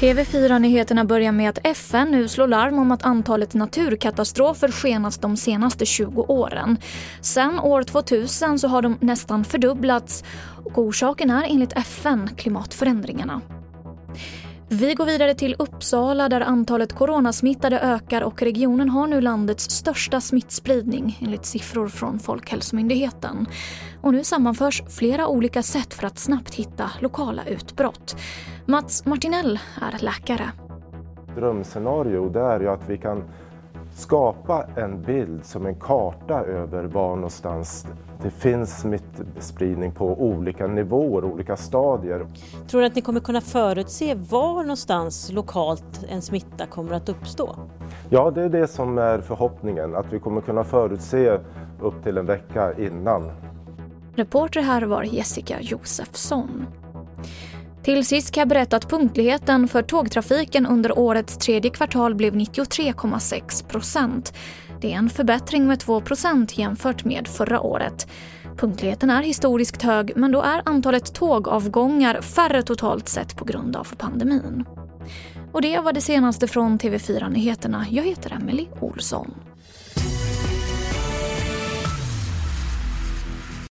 TV4-nyheterna börjar med att FN nu slår larm om att antalet naturkatastrofer skenat de senaste 20 åren. Sen år 2000 så har de nästan fördubblats och orsaken är enligt FN klimatförändringarna. Vi går vidare till Uppsala där antalet coronasmittade ökar och regionen har nu landets största smittspridning enligt siffror från Folkhälsomyndigheten. Och nu sammanförs flera olika sätt för att snabbt hitta lokala utbrott. Mats Martinell är läkare. Drömscenario det är ju att vi kan skapa en bild som en karta över var någonstans det finns smittspridning på olika nivåer, olika stadier. Tror du att ni kommer kunna förutse var någonstans lokalt en smitta kommer att uppstå? Ja, det är det som är förhoppningen, att vi kommer kunna förutse upp till en vecka innan. Reporter här var Jessica Josefsson. Till sist kan jag berätta att punktligheten för tågtrafiken under årets tredje kvartal blev 93,6 procent. Det är en förbättring med 2 procent jämfört med förra året. Punktligheten är historiskt hög men då är antalet tågavgångar färre totalt sett på grund av pandemin. Och det var det senaste från TV4 Nyheterna. Jag heter Emily Olsson.